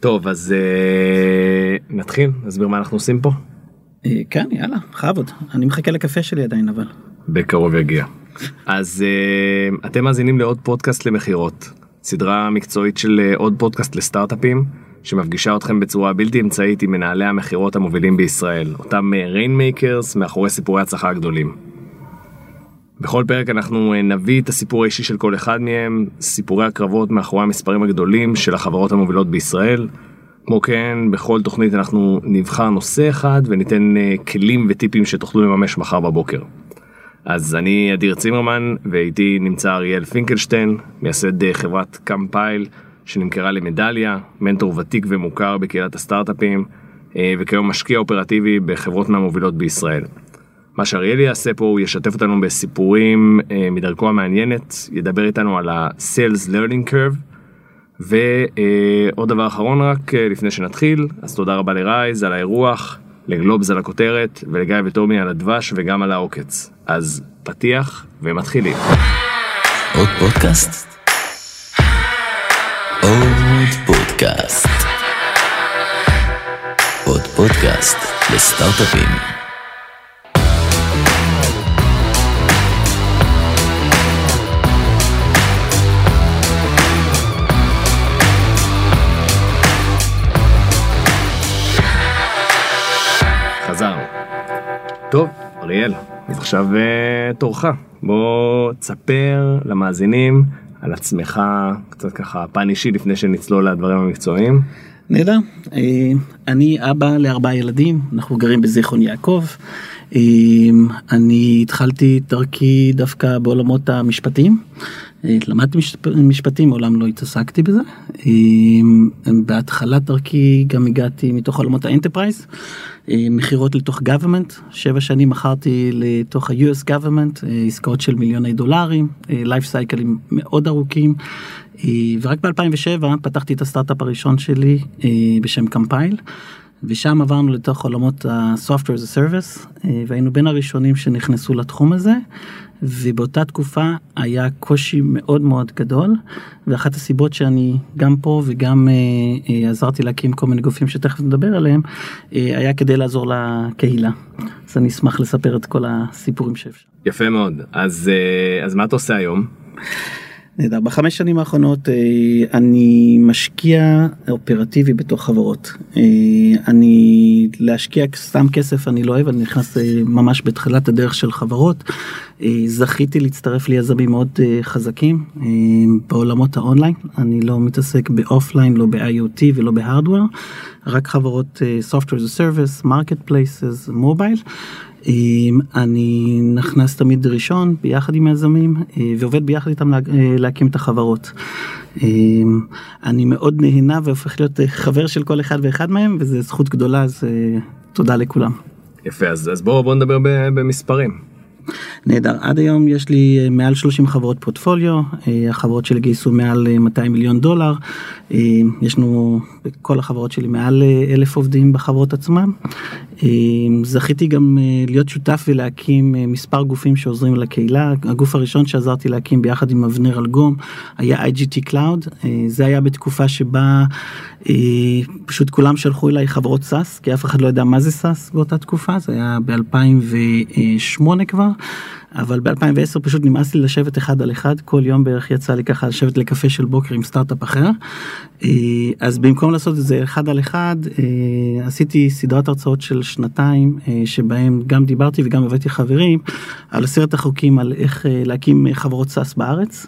טוב, אז אה, נתחיל, נסביר מה אנחנו עושים פה. אה, כן, יאללה, בכבוד. אני מחכה לקפה שלי עדיין, אבל. בקרוב יגיע. אז אה, אתם מאזינים לעוד פודקאסט למכירות, סדרה מקצועית של עוד פודקאסט לסטארט-אפים, שמפגישה אתכם בצורה בלתי אמצעית עם מנהלי המכירות המובילים בישראל, אותם rainmakers מאחורי סיפורי הצלחה הגדולים. בכל פרק אנחנו אה, נביא את הסיפור האישי של כל אחד מהם, סיפורי הקרבות מאחורי המספרים הגדולים של החברות המובילות בישראל. כמו כן, בכל תוכנית אנחנו נבחר נושא אחד וניתן אה, כלים וטיפים שתוכלו לממש מחר בבוקר. אז אני אדיר צימרמן ואיתי נמצא אריאל פינקלשטיין, מייסד אה, חברת Kampyle שנמכרה ל Medallia, מנטור ותיק ומוכר בקהילת הסטארט-אפים וכיום משקיע אופרטיבי בחברות מהמובילות בישראל. מה שאריאל יעשה פה הוא ישתף אותנו בסיפורים אה, מדרכו המעניינת, ידבר איתנו על ה-Sales Learning Curve ועוד אה, דבר אחרון רק אה, לפני שנתחיל, אז תודה רבה לרייז על האירוח, לגלובס על הכותרת ולגיא וטומי על הדבש וגם על העוקץ. אז פתיח ומתחילים. עוד פודקאסט? עוד פודקאסט. עוד פודקאסט לסטארט-אפים. טוב, אריאל, אז עכשיו אה, תורך. בוא תספר למאזינים על עצמך, קצת ככה פן אישי לפני שנצלול לדברים המקצועיים. נהדר, אה, אני אבא לארבעה ילדים, אנחנו גרים בזיכרון יעקב. אה, אני התחלתי את דרכי דווקא בעולמות המשפטיים. למדתי משפטים, מעולם לא התעסקתי בזה. בהתחלת דרכי גם הגעתי מתוך עולמות ה enterprise. אה, מכירות לתוך government, שבע שנים מכרתי לתוך ה-US government, אה, עסקאות של מיליוני דולרים, לייף אה, סייקלים מאוד ארוכים, ורק ב-2007 פתחתי את הסטארט-אפ הראשון שלי בשם קמפייל. ושם עברנו לתוך עולמות ה-software as a service והיינו בין הראשונים שנכנסו לתחום הזה ובאותה תקופה היה קושי מאוד מאוד גדול ואחת הסיבות שאני גם פה וגם אה, אה, עזרתי להקים כל מיני גופים שתכף נדבר עליהם אה, היה כדי לעזור לקהילה. אז אני אשמח לספר את כל הסיפורים שאפשר. יפה מאוד אז אה, אז מה אתה עושה היום? נהדר. בחמש שנים האחרונות אה, אני משקיע אופרטיבי בתוך חברות. אה, אני להשקיע סתם כסף אני לא אוהב, אני נכנס אה, ממש בתחילת הדרך של חברות. זכיתי להצטרף ליזמים מאוד חזקים בעולמות האונליין, אני לא מתעסק ב offline, לא ב-IoT ולא ב hardware, רק חברות Software as a Service, Marketplaces, mobile. אני נכנס תמיד ראשון ביחד עם יזמים אה, ועובד ביחד איתם אה, להקים את החברות. אני מאוד נהנה והופך להיות חבר של כל אחד ואחד מהם וזה זכות גדולה אז אה, תודה לכולם. יפה אז, אז בואו בוא נדבר במספרים. נהדר. עד היום יש לי אה, מעל 30 חברות פורטפוליו אה, החברות שלי גייסו מעל 200 אה, מיליון דולר. יש לנו בכל החברות שלי מעל אלף עובדים בחברות עצמם. זכיתי גם להיות שותף ולהקים מספר גופים שעוזרים לקהילה. הגוף הראשון שעזרתי להקים ביחד עם אבנר אלגום היה IGT Cloud. זה היה בתקופה שבה פשוט כולם שלחו אליי חברות SaaS כי אף אחד לא יודע מה זה SaaS באותה תקופה. זה היה ב2008 כבר. אבל ב-2010 פשוט נמאס לי לשבת אחד על אחד כל יום בערך יצא לי ככה לשבת לקפה של בוקר עם סטארט-אפ אחר. אה, אז במקום לעשות את זה אחד על אחד אה, עשיתי סדרת הרצאות של שנתיים אה, שבהם גם דיברתי וגם הבאתי חברים על עשרת החוקים על איך להקים חברות SaaS בארץ.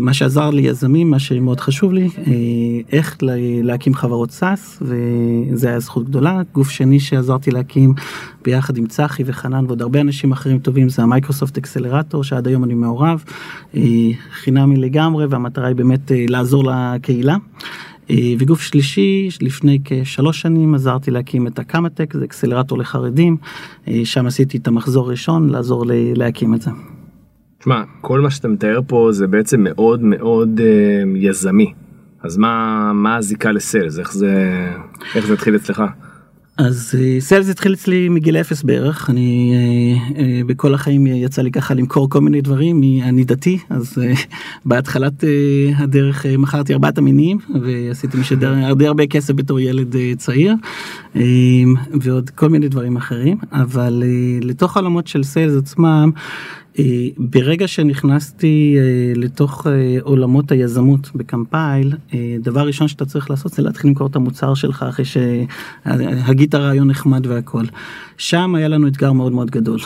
מה שעזר לי יזמים מה שמאוד חשוב לי איך להקים חברות SaaS וזה היה זכות גדולה גוף שני שעזרתי להקים ביחד עם צחי וחנן ועוד הרבה אנשים אחרים טובים זה המייקרוסופט אקסלרטור שעד היום אני מעורב אה, חינמי לגמרי והמטרה היא באמת אה, לעזור לקהילה. אה, וגוף שלישי לפני כשלוש שנים עזרתי להקים את הקמאטק זה אקסלרטור לחרדים שם עשיתי את המחזור הראשון לעזור להקים את זה. תשמע כל מה שאתה מתאר פה זה בעצם מאוד מאוד יזמי אז מה מה הזיקה לסיילס איך זה איך זה התחיל אצלך. אז סיילס התחיל אצלי מגיל אפס בערך אני אה, אה, בכל החיים יצא לי ככה למכור כל מיני דברים אני דתי אז אה, בהתחלת אה, הדרך אה, מכרתי ארבעת המינים ועשיתי משדר הרבה הרבה כסף בתור ילד אה, צעיר אה, ועוד כל מיני דברים אחרים אבל אה, לתוך העולמות של סיילס עצמם. אה, ברגע שנכנסתי אה, לתוך אה, עולמות היזמות בקמפייל, דבר ראשון שאתה צריך לעשות זה להתחיל למכור את המוצר שלך אחרי שהגית רעיון נחמד והכל. שם היה לנו אתגר מאוד מאוד גדול.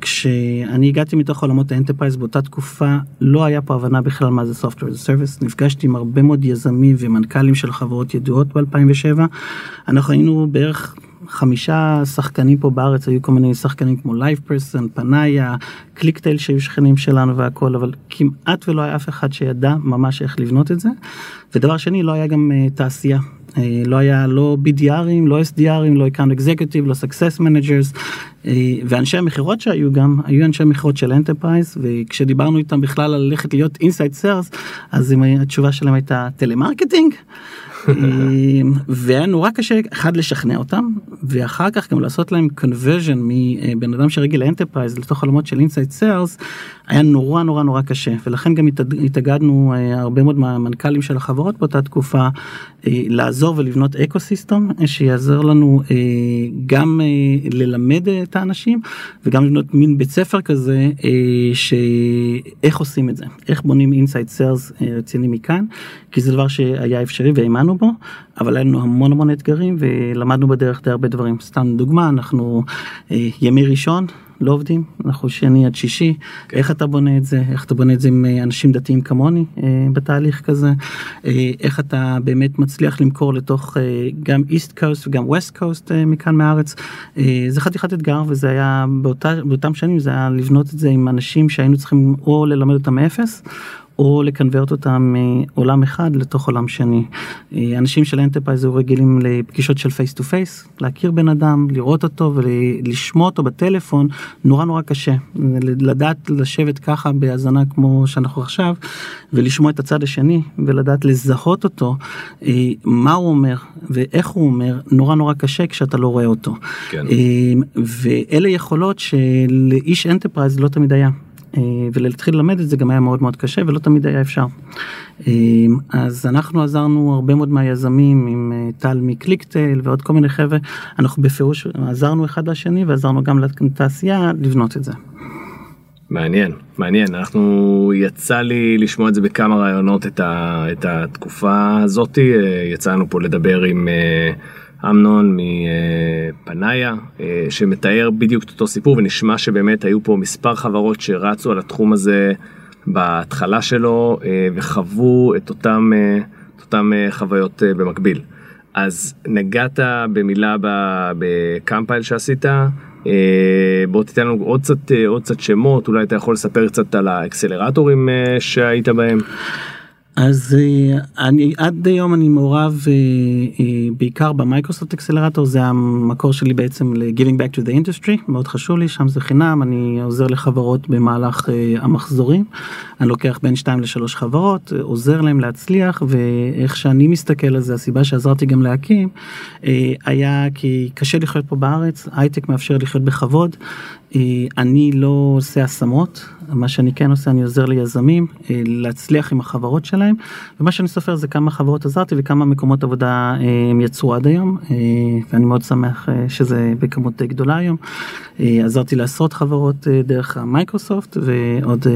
כשאני הגעתי מתוך עולמות ה enterprise באותה תקופה לא היה פה הבנה בכלל מה זה Software as a Service, נפגשתי עם הרבה מאוד יזמים ומנכ"לים של חברות ידועות ב-2007, אנחנו היינו בערך חמישה שחקנים פה בארץ היו כל מיני שחקנים כמו LivePerson, Panaya, ClickTale שהיו שכנים שלנו והכל אבל כמעט ולא היה אף אחד שידע ממש איך לבנות את זה. ודבר שני לא היה גם אה, תעשייה. אה, לא היה לא BDR ים, לא SDR ים, לא account executive, לא success managers אה, ואנשי המכירות שהיו גם היו אנשי מכירות של enterprise וכשדיברנו איתם בכלל על ללכת להיות inside sales אז התשובה שלהם הייתה טלמרקטינג. אמ, והיה נורא קשה אחד לשכנע אותם ואחר כך גם לעשות להם conversion מבן אדם שרגיל ל enterprise לתוך עולמות של inside sales היה נורא נורא נורא קשה. ולכן גם התאגדנו אה, הרבה מאוד מהמנכ"לים של החברות באותה תקופה אה, לעזור ולבנות ecosystem אה, שיעזור לנו גם ללמד את האנשים וגם לבנות מין בית ספר כזה שאיך עושים את זה. איך בונים inside sales רציני מכאן כי זה דבר שהיה אפשרי והאמנו בו אבל היה לנו המון המון אתגרים ולמדנו בדרך די הרבה דברים. סתם דוגמה אנחנו ימי ראשון לא עובדים, אנחנו שני עד שישי, כן. איך אתה בונה את זה, איך אתה בונה את זה עם אה, אנשים דתיים כמוני אה, בתהליך כזה, אה, איך אתה באמת מצליח למכור לתוך אה, גם East Coast וגם West Coast אה, מכאן מהארץ, אה, זה חתיכת אתגר וזה היה באותה, באותם שנים זה היה לבנות את זה עם אנשים שהיינו צריכים או ללמד אותם מאפס או ל convert אותם מעולם אחד לתוך עולם שני. אנשים של enterprise היו רגילים לפגישות של face to face, להכיר בן אדם, לראות אותו ולשמוע אותו בטלפון, נורא נורא קשה. לדעת לשבת ככה בהאזנה כמו שאנחנו עכשיו, ולשמוע את הצד השני, ולדעת לזהות אותו, מה הוא אומר ואיך הוא אומר, נורא נורא קשה כשאתה לא רואה אותו. כן. ואלה יכולות שלאיש enterprise לא תמיד היה. אה, ולהתחיל ללמד את זה גם היה מאוד מאוד קשה ולא תמיד היה אפשר. אה, אז אנחנו עזרנו הרבה מאוד מהיזמים עם אה, טל מ ClickTale ועוד כל מיני חבר'ה, אנחנו בפירוש עזרנו אחד לשני ועזרנו גם לתעשייה לבנות את זה. מעניין, מעניין, אנחנו יצא לי לשמוע את זה בכמה רעיונות את, ה, את התקופה הזאתי, יצאנו פה לדבר עם אמנון מפנאיה, אה, שמתאר בדיוק את אותו סיפור, ונשמע שבאמת היו פה מספר חברות שרצו על התחום הזה בהתחלה שלו, אה, וחוו את אותם, אה, את אותם חוויות במקביל. אז נגעת במילה בקמפייל שעשית, בוא תיתן לנו עוד קצת, עוד קצת שמות, אולי אתה יכול לספר קצת על האקסלרטורים שהיית בהם. אז אה, אני עד היום אני מעורב אה, אה, בעיקר במייקרוסופט אקסלרטור זה המקור שלי בעצם ל-giving back to the industry מאוד חשוב לי שם זה חינם אני עוזר לחברות במהלך המחזורים אני לוקח בין 2 ל-3 חברות עוזר להם להצליח ואיך שאני מסתכל על זה הסיבה שעזרתי גם להקים היה כי קשה לחיות פה בארץ הייטק מאפשר לחיות בכבוד אני לא עושה השמות מה שאני כן עושה אני עוזר ליזמים להצליח עם החברות שלהם. ומה שאני סופר זה כמה חברות עזרתי וכמה מקומות עבודה אה, הם יצרו עד היום אה, ואני מאוד שמח אה, שזה בכמות די גדולה היום. עזרתי לעשרות חברות דרך המייקרוסופט ועוד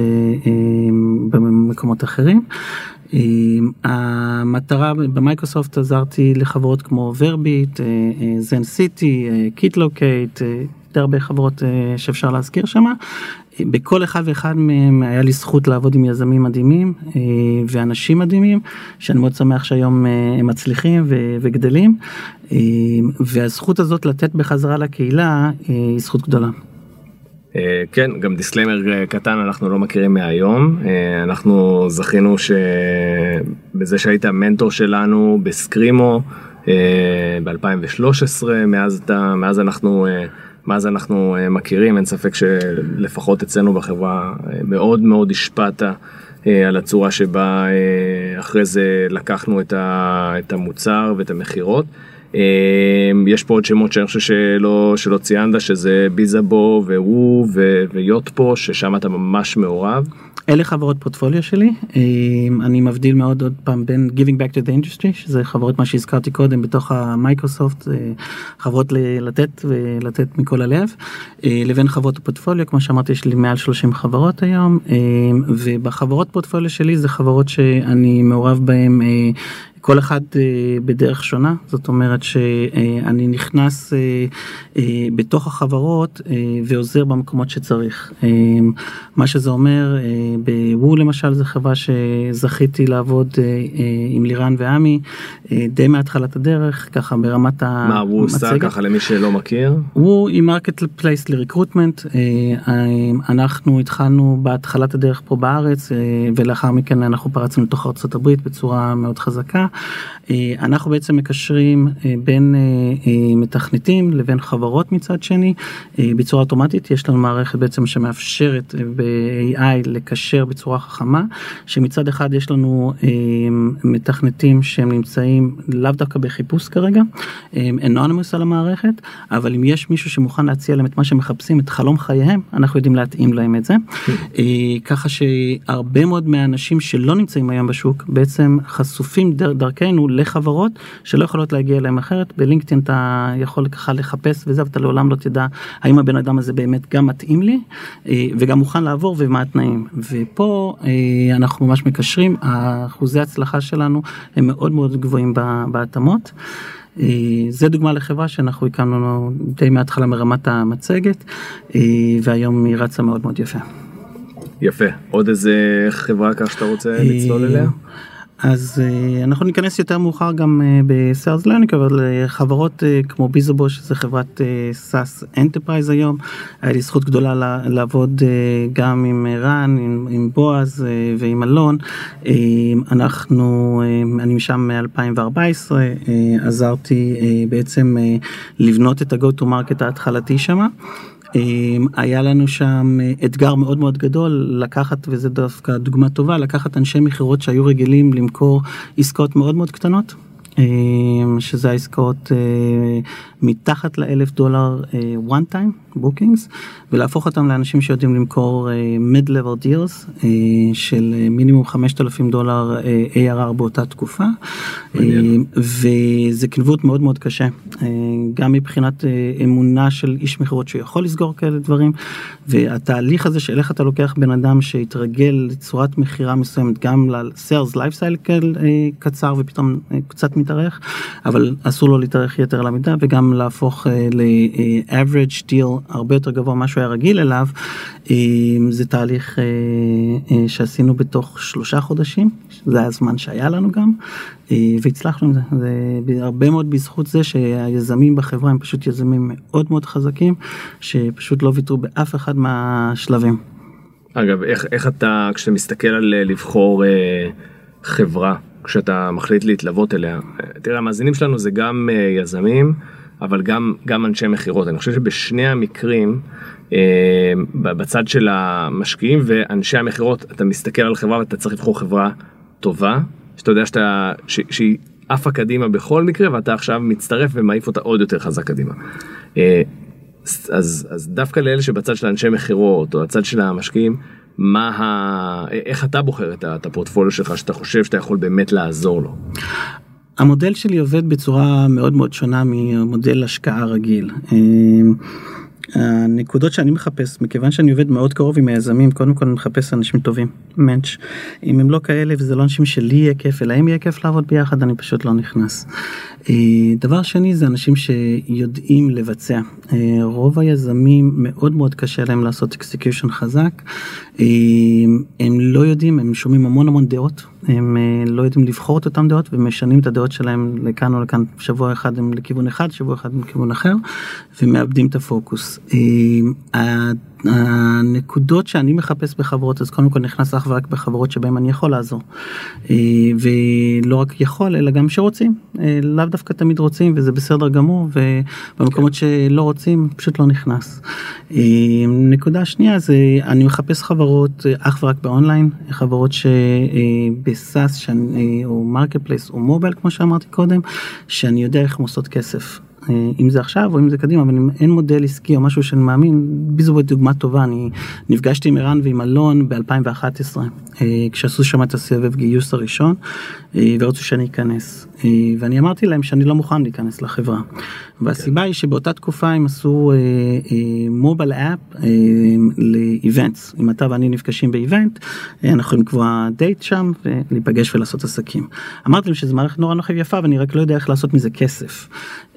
במקומות אחרים. המטרה במייקרוסופט עזרתי לחברות כמו Verbit, Zencity, קיטלוקייט, די הרבה חברות שאפשר להזכיר שם. בכל אחד ואחד מהם היה לי זכות לעבוד עם יזמים מדהימים אה, ואנשים מדהימים שאני מאוד שמח שהיום אה, הם מצליחים וגדלים אה, והזכות הזאת לתת בחזרה לקהילה היא זכות גדולה. כן גם disclaimer קטן אנחנו לא מכירים מהיום אנחנו זכינו שבזה שהיית מנטור שלנו ב Screemo ב2013 מאז מאז אנחנו. מאז אנחנו אה, מכירים, אין ספק שלפחות אצלנו בחברה אה, מאוד מאוד השפעת אה, על הצורה שבה אחרי זה לקחנו את המוצר ואת המכירות. יש פה עוד שמות שאני חושב שלא, שלא ציינת שזה ביזאבו ווו ויוטפו ששם אתה ממש מעורב. אלה חברות פורטפוליו שלי. אני מבדיל מאוד עוד פעם בין giving back to the industry שזה חברות מה שהזכרתי קודם בתוך המייקרוסופט חברות לתת ולתת מכל הלב לבין חברות הפורטפוליו. כמו שאמרתי יש לי מעל 30 חברות היום ובחברות פורטפוליו שלי זה חברות שאני מעורב בהם כל אחד בדרך שונה זאת אומרת שאני נכנס בתוך החברות ועוזר במקומות שצריך מה שזה אומר בוו למשל זה חברה שזכיתי לעבוד עם לירן ועמי די מהתחלת הדרך ככה ברמת המצגת. מה וו עושה ככה למי שלא מכיר? Woo היא marketplace ל recruitment אנחנו התחלנו בהתחלת הדרך פה בארץ ולאחר מכן אנחנו פרצנו לתוך ארצות הברית בצורה מאוד חזקה. אנחנו בעצם מקשרים בין מתכנתים לבין חברות מצד שני. בצורה אוטומטית יש לנו מערכת בעצם שמאפשרת ב-AI לקשר בצורה חכמה שמצד אחד יש לנו מתכנתים שהם נמצאים לאו דווקא בחיפוש כרגע אנונימוס על המערכת אבל אם יש מישהו שמוכן להציע להם את מה שמחפשים את חלום חייהם אנחנו יודעים להתאים להם את זה. ככה שהרבה מאוד מהאנשים שלא נמצאים היום בשוק בעצם חשופים דרכנו לחברות שלא יכולות להגיע אליהם אחרת בלינקדאין אתה יכול ככה לחפש וזה ואתה לעולם לא תדע האם הבן אדם הזה באמת גם מתאים לי וגם מוכן לעבור ומה התנאים ופה אנחנו ממש מקשרים אחוזי הצלחה שלנו הם מאוד מאוד גבוהים בהתאמות. זה דוגמה לחברה שאנחנו הקמנו די מההתחלה מרמת המצגת והיום היא רצה מאוד מאוד יפה. יפה עוד איזה חברה כך שאתה רוצה לצלול אליה. אז אנחנו ניכנס יותר מאוחר גם ב sales learning אבל חברות כמו Bizzabo שזה חברת SaaS enterprise היום היה לי זכות גדולה לעבוד גם עם ערן עם, עם בועז ועם אלון אנחנו אני משם מ2014 עזרתי בעצם לבנות את ה-go to market ההתחלתי שמה. היה לנו שם אתגר מאוד מאוד גדול לקחת וזה דווקא דוגמה טובה לקחת אנשי מכירות שהיו רגילים למכור עסקאות מאוד מאוד קטנות. שזה העסקאות מתחת לאלף דולר one time bookings ולהפוך אותם לאנשים שיודעים למכור mid level deals של מינימום 5,000 דולר ARR באותה תקופה. וזה קנבות מאוד מאוד קשה. גם מבחינת אמונה של איש מכירות שיכול לסגור כאלה דברים והתהליך הזה של איך אתה לוקח בן אדם שהתרגל לצורת מכירה מסוימת גם ל-sales life cycle קצר ופתאום קצת מתארך אבל אסור לו להתארך יתר על המידה וגם להפוך ל-average deal הרבה יותר גבוה ממה שהוא היה רגיל אליו זה תהליך שעשינו בתוך שלושה חודשים זה הזמן שהיה לנו גם והצלחנו עם זה זה הרבה מאוד בזכות זה שהיזמים בחברה הם פשוט יזמים מאוד מאוד חזקים שפשוט לא ויתרו באף אחד מהשלבים. אגב איך, איך אתה כשאתה מסתכל על לבחור אה, חברה כשאתה מחליט להתלוות אליה תראה המאזינים שלנו זה גם אה, יזמים. אבל גם גם אנשי מכירות אני חושב שבשני המקרים אה, בצד של המשקיעים ואנשי המכירות אתה מסתכל על חברה ואתה צריך לבחור חברה טובה שאתה יודע שאתה ש, שהיא עפה קדימה בכל מקרה ואתה עכשיו מצטרף ומעיף אותה עוד יותר חזק קדימה. אה, אז אז דווקא לאלה שבצד של אנשי מכירות או הצד של המשקיעים מה ה... איך אתה בוחר את הפורטפוליו שלך שאתה חושב שאתה יכול באמת לעזור לו. המודל שלי עובד בצורה מאוד מאוד שונה ממודל השקעה רגיל. הנקודות שאני מחפש מכיוון שאני עובד מאוד קרוב עם היזמים קודם כל אני מחפש אנשים טובים מענץ' אם הם לא כאלה וזה לא אנשים שלי יהיה כיף אלא אם יהיה כיף לעבוד ביחד אני פשוט לא נכנס. דבר שני זה אנשים שיודעים לבצע רוב היזמים מאוד מאוד קשה להם לעשות execution חזק הם לא יודעים הם שומעים המון המון דעות הם לא יודעים לבחור את אותם דעות ומשנים את הדעות שלהם לכאן או לכאן שבוע אחד הם לכיוון אחד שבוע אחד לכיוון אחר ומאבדים את הפוקוס. הנקודות שאני מחפש בחברות אז קודם כל נכנס אך ורק בחברות שבהם אני יכול לעזור. אה, ולא רק יכול אלא גם שרוצים אה, לאו דווקא תמיד רוצים וזה בסדר גמור ובמקומות כן. שלא רוצים פשוט לא נכנס. אה, נקודה שנייה זה אני מחפש חברות אך ורק באונליין חברות שב SaaS או marketplace או mobile כמו שאמרתי קודם שאני יודע איך הן עושות כסף. אה, אם זה עכשיו או אם זה קדימה, אבל אם אין מודל עסקי או משהו שאני מאמין, Bizzabo דוגמה טובה, אני נפגשתי עם ערן ועם אלון ב-2011, אה, כשעשו שם את הסבב גיוס הראשון, אה, ורצו שאני אכנס. ואני אמרתי להם שאני לא מוכן להיכנס לחברה. והסיבה היא שבאותה תקופה הם עשו מובייל אפ לאיבנטס. אם אתה ואני נפגשים באיבנט, אנחנו יכולים לקבוע דייט שם ולהיפגש ולעשות עסקים. אמרתי להם שזו מערכת נורא נורא יפה ואני רק לא יודע איך לעשות מזה כסף.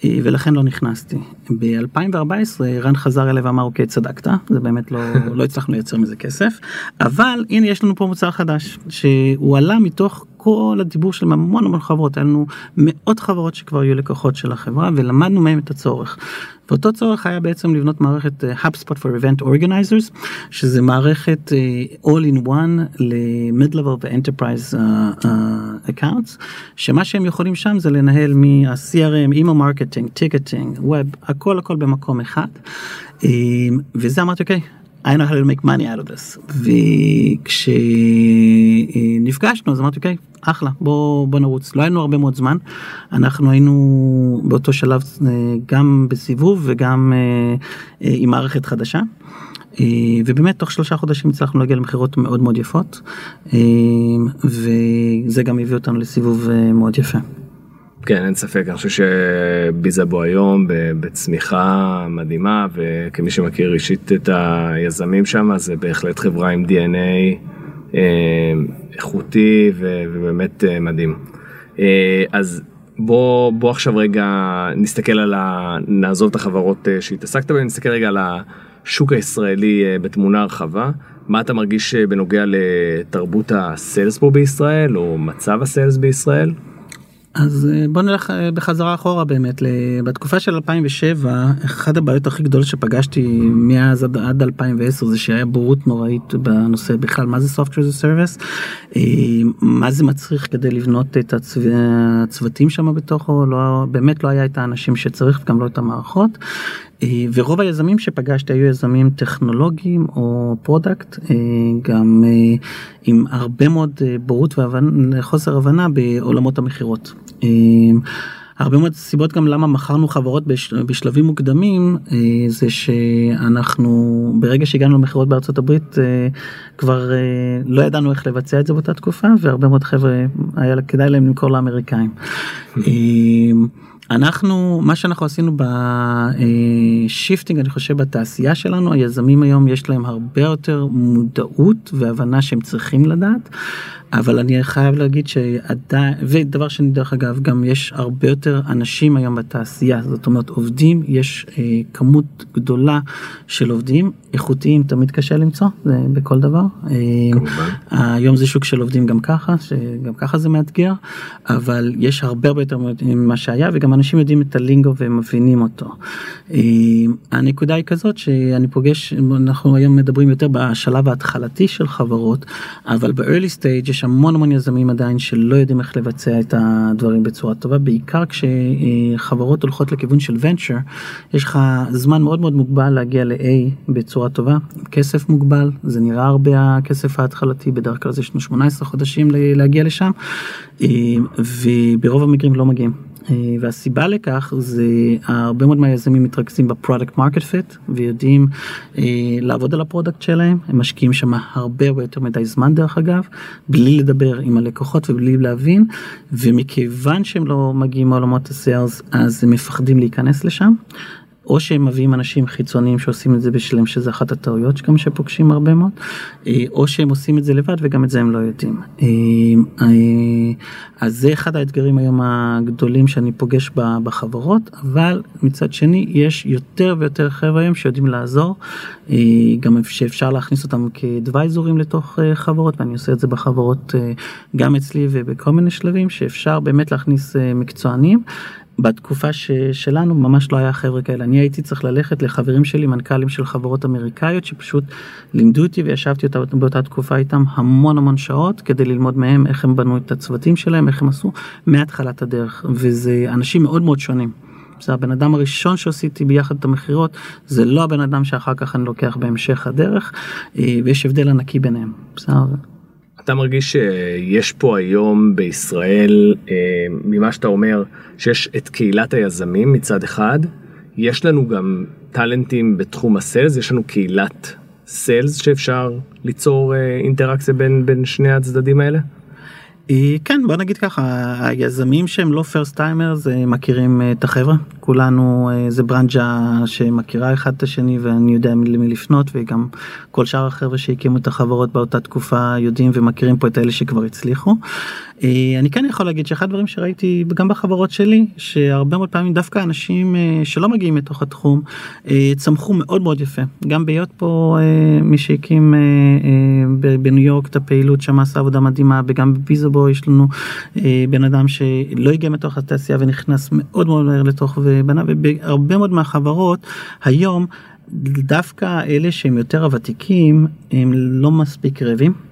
ולכן לא נכנסתי. ב-2014 רן חזר אליי ואמר אוקיי צדקת זה באמת לא, לא הצלחנו לייצר מזה כסף אבל הנה יש לנו פה מוצר חדש שהוא עלה מתוך כל הדיבור של המון המון חברות היה לנו מאות חברות שכבר היו לקוחות של החברה ולמדנו מהם את הצורך. ואותו צורך היה בעצם לבנות מערכת uh, HubSpot for Event Organizers שזה מערכת uh, all in one ל-mid-level ו-enterprise uh, uh, accounts שמה שהם יכולים שם זה לנהל מה-CRM, email marketing, ticketing, web, הכל הכל במקום אחד. Uh, וזה אמרתי אוקיי. Okay, I know how to make money out of this וכשנפגשנו אז אמרתי אוקיי אחלה בוא בוא נרוץ לא היינו הרבה מאוד זמן אנחנו היינו באותו שלב אה, גם בסיבוב וגם אה, אה, עם מערכת חדשה. ובאמת תוך שלושה חודשים הצלחנו להגיע למכירות מאוד מאוד יפות וזה גם הביא אותנו לסיבוב מאוד יפה. כן אין ספק אני חושב שביזאבו היום בצמיחה מדהימה וכמי שמכיר אישית את היזמים שם זה בהחלט חברה עם dna אה, איכותי ובאמת אה, מדהים. אה, אז בוא בוא עכשיו רגע נסתכל על ה... נעזוב את החברות שהתעסקת בהן נסתכל רגע על השוק הישראלי בתמונה רחבה מה אתה מרגיש בנוגע לתרבות הסיילס פה בישראל או מצב הסיילס בישראל. אז אה, בוא נלך אה, בחזרה אחורה באמת בתקופה של 2007 אחת הבעיות הכי גדולות שפגשתי מאז עד, עד 2010 זה שהיה בורות נוראית בנושא בכלל מה זה software as a service? אה, מה זה מצריך כדי לבנות את הצו... הצוותים שם בתוכו? לא באמת לא היה את האנשים שצריך גם לא את המערכות ורוב היזמים שפגשתי היו יזמים טכנולוגיים או product אה, גם אה, עם הרבה מאוד בורות וחוסר הבנה בעולמות המכירות. הרבה מאוד סיבות גם למה מכרנו חברות בשלבים מוקדמים זה שאנחנו ברגע שהגענו למכירות בארצות הברית כבר לא ידענו איך לבצע את זה באותה תקופה והרבה מאוד חבר'ה היה כדאי להם למכור לאמריקאים. אנחנו מה שאנחנו עשינו ב shifting אני חושב בתעשייה שלנו היזמים היום יש להם הרבה יותר מודעות והבנה שהם צריכים לדעת אבל אני חייב להגיד שעדיין ודבר שני דרך אגב גם יש הרבה יותר אנשים היום בתעשייה זאת אומרת עובדים יש אה, כמות גדולה של עובדים איכותיים תמיד קשה למצוא זה בכל דבר. אה, היום זה שוק של עובדים גם ככה שגם ככה זה מאתגר אבל יש הרבה הרבה יותר ממה שהיה וגם אנשים יודעים את הלינגו והם מבינים אותו. אה, הנקודה היא כזאת שאני פוגש אנחנו היום מדברים יותר בשלב ההתחלתי של חברות אבל ב-early stage יש המון המון יזמים עדיין שלא יודעים איך לבצע את הדברים בצורה טובה בעיקר כשחברות הולכות לכיוון של venture יש לך זמן מאוד מאוד מוגבל להגיע ל-A בצורה טובה כסף מוגבל זה נראה הרבה הכסף ההתחלתי בדרך כלל זה יש לנו 18 חודשים להגיע לשם אה, וברוב המקרים לא מגיעים. אה, והסיבה לכך זה הרבה מאוד מהיזמים מתרכזים ב product market fit ויודעים אה, לעבוד על ה product שלהם. הם משקיעים שם הרבה הרבה יותר מדי זמן דרך אגב בלי לדבר עם הלקוחות ובלי להבין ומכיוון שהם לא מגיעים מעולמות ה sales אז הם מפחדים להיכנס לשם או שהם מביאים אנשים חיצוניים שעושים את זה בשלם שזה אחת הטעויות שגם שפוגשים הרבה מאוד אה, או שהם עושים את זה לבד וגם את זה הם לא יודעים. אה, אה, אז זה אחד האתגרים היום הגדולים שאני פוגש בחברות אבל מצד שני יש יותר ויותר חבר'ה היום שיודעים לעזור גם שאפשר להכניס אותם כדוויזורים לתוך חברות ואני עושה את זה בחברות גם אצלי ובכל מיני שלבים שאפשר באמת להכניס מקצוענים בתקופה ש, שלנו ממש לא היה חבר'ה כאלה אני הייתי צריך ללכת לחברים שלי מנכ"לים של חברות אמריקאיות שפשוט לימדו אותי וישבתי אותה באותה תקופה איתם המון המון שעות כדי ללמוד מהם איך הם בנו את הצוותים שלהם איך הם עשו מהתחלת הדרך וזה אנשים מאוד מאוד שונים. זה הבן אדם הראשון שעשיתי ביחד את המכירות זה לא הבן אדם שאחר כך אני לוקח בהמשך הדרך אה, ויש הבדל ענקי ביניהם. בסדר. אתה מרגיש שיש פה היום בישראל, אה, ממה שאתה אומר, שיש את קהילת היזמים מצד אחד, יש לנו גם טאלנטים בתחום ה sales, יש לנו קהילת sales שאפשר ליצור אה, אינטראקציה בין, בין שני הצדדים האלה? אה, כן בוא נגיד ככה היזמים שהם לא first timers מכירים את החברה כולנו זה ברנג'ה שמכירה אחד את השני ואני יודע למי לפנות וגם כל שאר החבר'ה שהקימו את החברות באותה תקופה יודעים ומכירים פה את אלה שכבר הצליחו. אה, אני כן יכול להגיד שאחד הדברים שראיתי גם בחברות שלי שהרבה מאוד פעמים דווקא אנשים אה, שלא מגיעים מתוך התחום אה, צמחו מאוד מאוד יפה גם בהיות פה מי שהקים בניו יורק את הפעילות שם עשה עבודה מדהימה וגם בביזובו יש לנו בן אדם שלא הגיע מתוך התעשייה ונכנס מאוד מאוד מהר לתוך ובנה ובהרבה מאוד מהחברות היום דווקא אלה שהם יותר הוותיקים הם לא מספיק רעבים.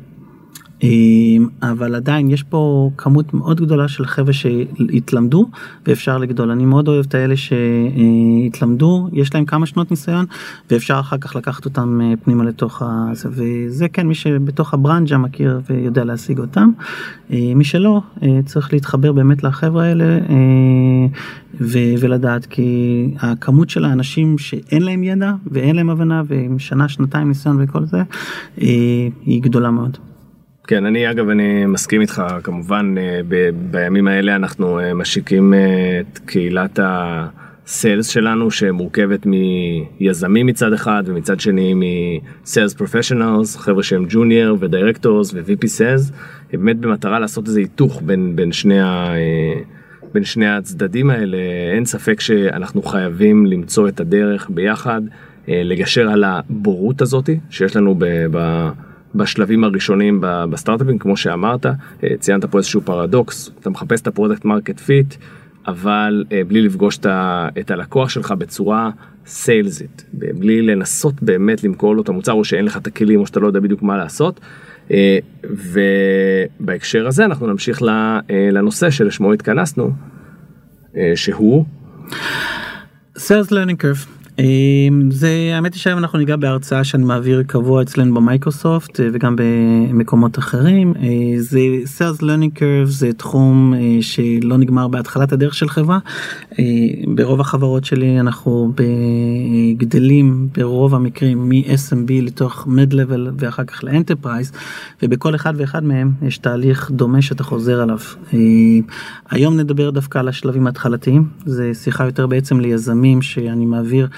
אמ, אבל עדיין יש פה כמות מאוד גדולה של חבר'ה שהתלמדו ואפשר לגדול אני מאוד אוהב את האלה שהתלמדו יש להם כמה שנות ניסיון ואפשר אחר כך לקחת אותם אה, פנימה לתוך הזה וזה כן מי שבתוך הברנג'ה מכיר ויודע להשיג אותם אה, מי שלא אה, צריך להתחבר באמת לחבר'ה האלה ו- ולדעת כי הכמות של האנשים שאין להם ידע ואין להם הבנה ועם שנה שנתיים ניסיון וכל זה היא גדולה מאוד. כן אני אגב אני מסכים איתך כמובן אה, ב- בימים האלה אנחנו אה, משיקים אה, את קהילת ה sales שלנו שמורכבת מיזמים מצד אחד ומצד שני מ sales professionals חבר'ה שהם junior ו directors ו-VP sales באמת במטרה לעשות איזה היתוך בין, בין שני ה... בין שני הצדדים האלה. אין ספק שאנחנו חייבים למצוא את הדרך ביחד לגשר על הבורות הזאתי שיש לנו ב... ב בשלבים הראשונים בסטארט-אפים, כמו שאמרת, אה, ציינת פה איזשהו פרדוקס, אתה מחפש את ה product market fit, אבל אה, בלי לפגוש את הלקוח שלך בצורה סיילזית, בלי לנסות באמת למכור לו את המוצר, או שאין לך את הכלים, או שאתה לא יודע בדיוק מה לעשות. אה, ובהקשר הזה אנחנו נמשיך לנושא שלשמו התכנסנו, שהוא... Sales Learning Curve. אמ, זה האמת היא שהיום אנחנו ניגע בהרצאה שאני מעביר קבוע אצלנו ב-Microsoft אה, וגם במקומות אחרים. אה, זה sales learning curve זה תחום אה, שלא נגמר בהתחלת הדרך של חברה. ברוב החברות שלי אנחנו גדלים ברוב המקרים מ-SMB לתוך mid level ואחר כך ל-enterprise ובכל אחד ואחד מהם יש תהליך דומה שאתה חוזר עליו. היום נדבר דווקא על השלבים ההתחלתיים. זה שיחה יותר בעצם ליזמים שאני מעביר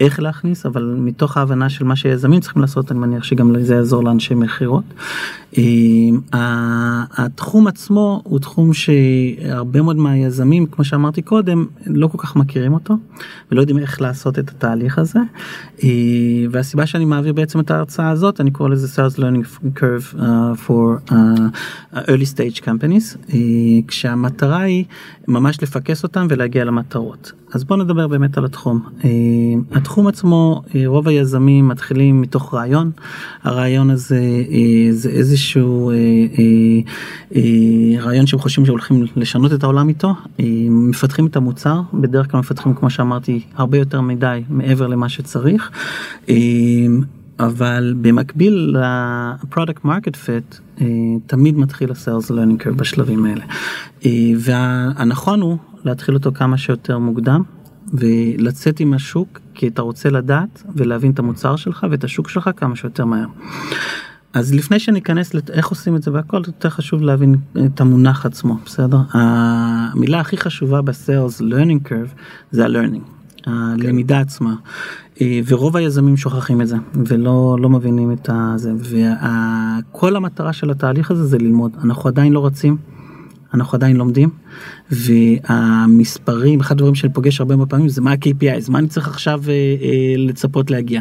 איך להכניס אבל מתוך ההבנה של מה שיזמים צריכים לעשות אני מניח שגם זה יעזור לאנשי מכירות. התחום עצמו הוא תחום שהרבה מאוד מהיזמים כמו שאמרתי קודם לא כל כך מכירים אותו ולא יודעים איך לעשות את התהליך הזה והסיבה שאני מעביר בעצם את ההרצאה הזאת אני קורא לזה sales learning curve uh, for early stage companies כשהמטרה היא ממש לפקס אותם ולהגיע למטרות אז בוא נדבר באמת על התחום. התחום עצמו רוב היזמים מתחילים מתוך רעיון. הרעיון הזה זה איזשהו רעיון שהם חושבים שהולכים לשנות את העולם איתו. מפתחים את המוצר בדרך כלל מפתחים כמו שאמרתי הרבה יותר מדי מעבר למה שצריך. אבל במקביל ל-product market fit תמיד מתחיל ה-sales learning curve בשלבים האלה. והנכון הוא להתחיל אותו כמה שיותר מוקדם ולצאת עם השוק כי אתה רוצה לדעת ולהבין את המוצר שלך ואת השוק שלך כמה שיותר מהר. אז לפני שניכנס לאיך עושים את זה והכל יותר חשוב להבין את המונח עצמו בסדר המילה הכי חשובה ב-sales learning curve זה ה-learning. הלמידה עצמה ורוב היזמים שוכחים את זה ולא לא מבינים את זה וכל המטרה של התהליך הזה זה ללמוד אנחנו עדיין לא רצים אנחנו עדיין לומדים והמספרים אחד הדברים שאני פוגש הרבה מאוד פעמים זה מה ה-KPI, מה אני צריך עכשיו אה, אה, לצפות להגיע.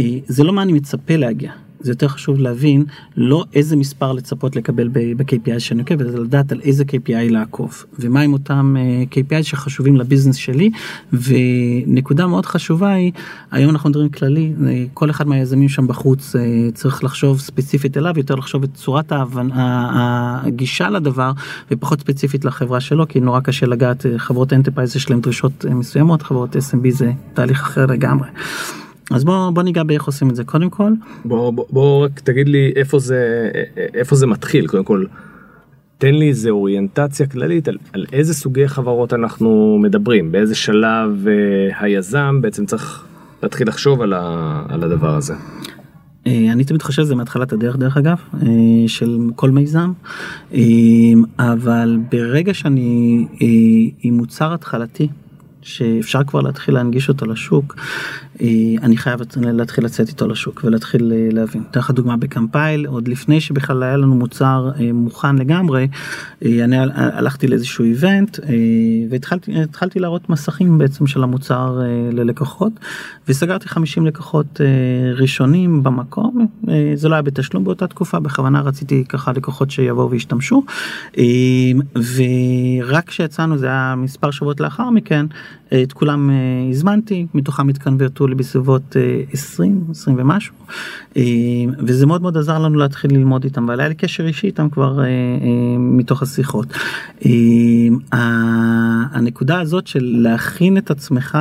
אה, זה לא מה אני מצפה להגיע, זה יותר חשוב להבין לא איזה מספר לצפות לקבל ב-KPI שאני עוקב, אלא לדעת על איזה KPI לעקוב, ומה עם אותם uh, KPI שחשובים לביזנס שלי, ונקודה מאוד חשובה היא, היום אנחנו מדברים כללי, אה, כל אחד מהיזמים שם בחוץ uh, צריך לחשוב ספציפית אליו, יותר לחשוב את צורת ההבנה, הגישה לדבר, ופחות ספציפית לחברה שלו, כי נורא קשה לגעת, חברות enterprise יש להם דרישות מסוימות, חברות SMB זה תהליך אחר לגמרי. אז בוא בוא ניגע באיך עושים את זה קודם כל. בוא בוא, בוא רק תגיד לי איפה זה איפה זה מתחיל קודם כל. תן לי איזה אוריינטציה כללית על, על איזה סוגי חברות אנחנו מדברים באיזה שלב uh, היזם בעצם צריך להתחיל לחשוב על, ה, על הדבר הזה. אה, אני תמיד חושב שזה מהתחלת הדרך דרך אגב אה, של כל מיזם אבל ברגע שאני עם מוצר התחלתי שאפשר כבר להתחיל להנגיש אותו לשוק, אה, אני חייב להתחיל לצאת איתו לשוק ולהתחיל אה, להבין. אתן לך דוגמה בקמפייל, עוד לפני שבכלל היה לנו מוצר אה, מוכן לגמרי, אני הלכתי לאיזשהו איבנט והתחלתי להראות מסכים בעצם של המוצר ללקוחות וסגרתי 50 לקוחות ראשונים במקום, זה לא היה בתשלום באותה תקופה, בכוונה רציתי ככה לקוחות שיבואו וישתמשו ורק כשיצאנו זה היה מספר שבועות לאחר מכן. את כולם אה, הזמנתי, מתוכם התקנברטו לי בסביבות 20, אה, 20 ומשהו, אה, וזה מאוד מאוד עזר לנו להתחיל ללמוד איתם, אבל היה לי קשר אישי איתם כבר מתוך השיחות. הנקודה הזאת של להכין את עצמך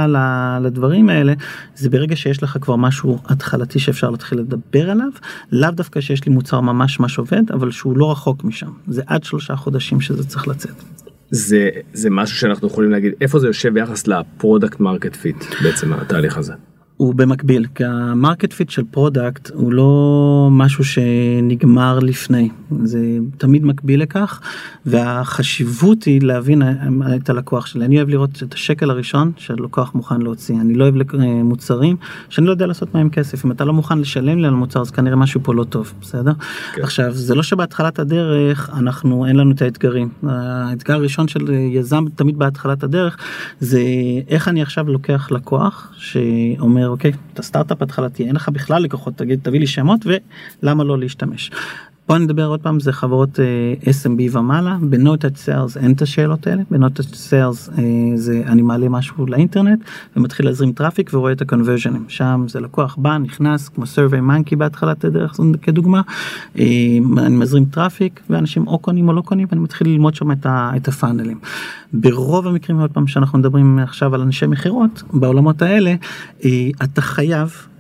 לדברים האלה, זה ברגע שיש לך כבר משהו התחלתי שאפשר להתחיל לדבר עליו, לאו דווקא שיש לי מוצר ממש ממש עובד, אבל שהוא לא רחוק משם, זה עד שלושה חודשים שזה צריך לצאת. זה זה משהו שאנחנו יכולים להגיד איפה זה יושב ביחס ל-product market fit בעצם התהליך הזה. הוא במקביל כי ה-market fit של product הוא לא משהו שנגמר לפני. זה תמיד מקביל לכך והחשיבות היא להבין את הלקוח שלי. אני אוהב לראות את השקל הראשון שהלקוח מוכן להוציא. אני לא אוהב מוצרים שאני לא יודע לעשות מהם כסף. אם אתה לא מוכן לשלם לי על מוצר אז כנראה משהו פה לא טוב בסדר? כן. עכשיו זה לא שבהתחלת הדרך אנחנו אין לנו את האתגרים. האתגר הראשון של יזם תמיד בהתחלת הדרך זה איך אני עכשיו לוקח לקוח שאומר אוקיי אתה סטארט-אפ התחלתי אין לך בכלל לקוחות תגיד תביא לי שמות ולמה לא להשתמש. בוא נדבר עוד פעם זה חברות uh, SMB ומעלה. ב-no touch sales אין את השאלות האלה. ב-no touch sales uh, זה אני מעלה משהו לאינטרנט ומתחיל להזרים traffic ורואה את ה-conversion ים שם זה לקוח בא נכנס כמו survey monkey בהתחלת הדרך כדוגמה. uh, אני מזרים traffic ואנשים או קונים או לא קונים ואני מתחיל ללמוד שם את, ה, את ה-funnel ים. ברוב המקרים עוד פעם שאנחנו מדברים עכשיו על אנשי מכירות בעולמות האלה uh, אתה חייב אה,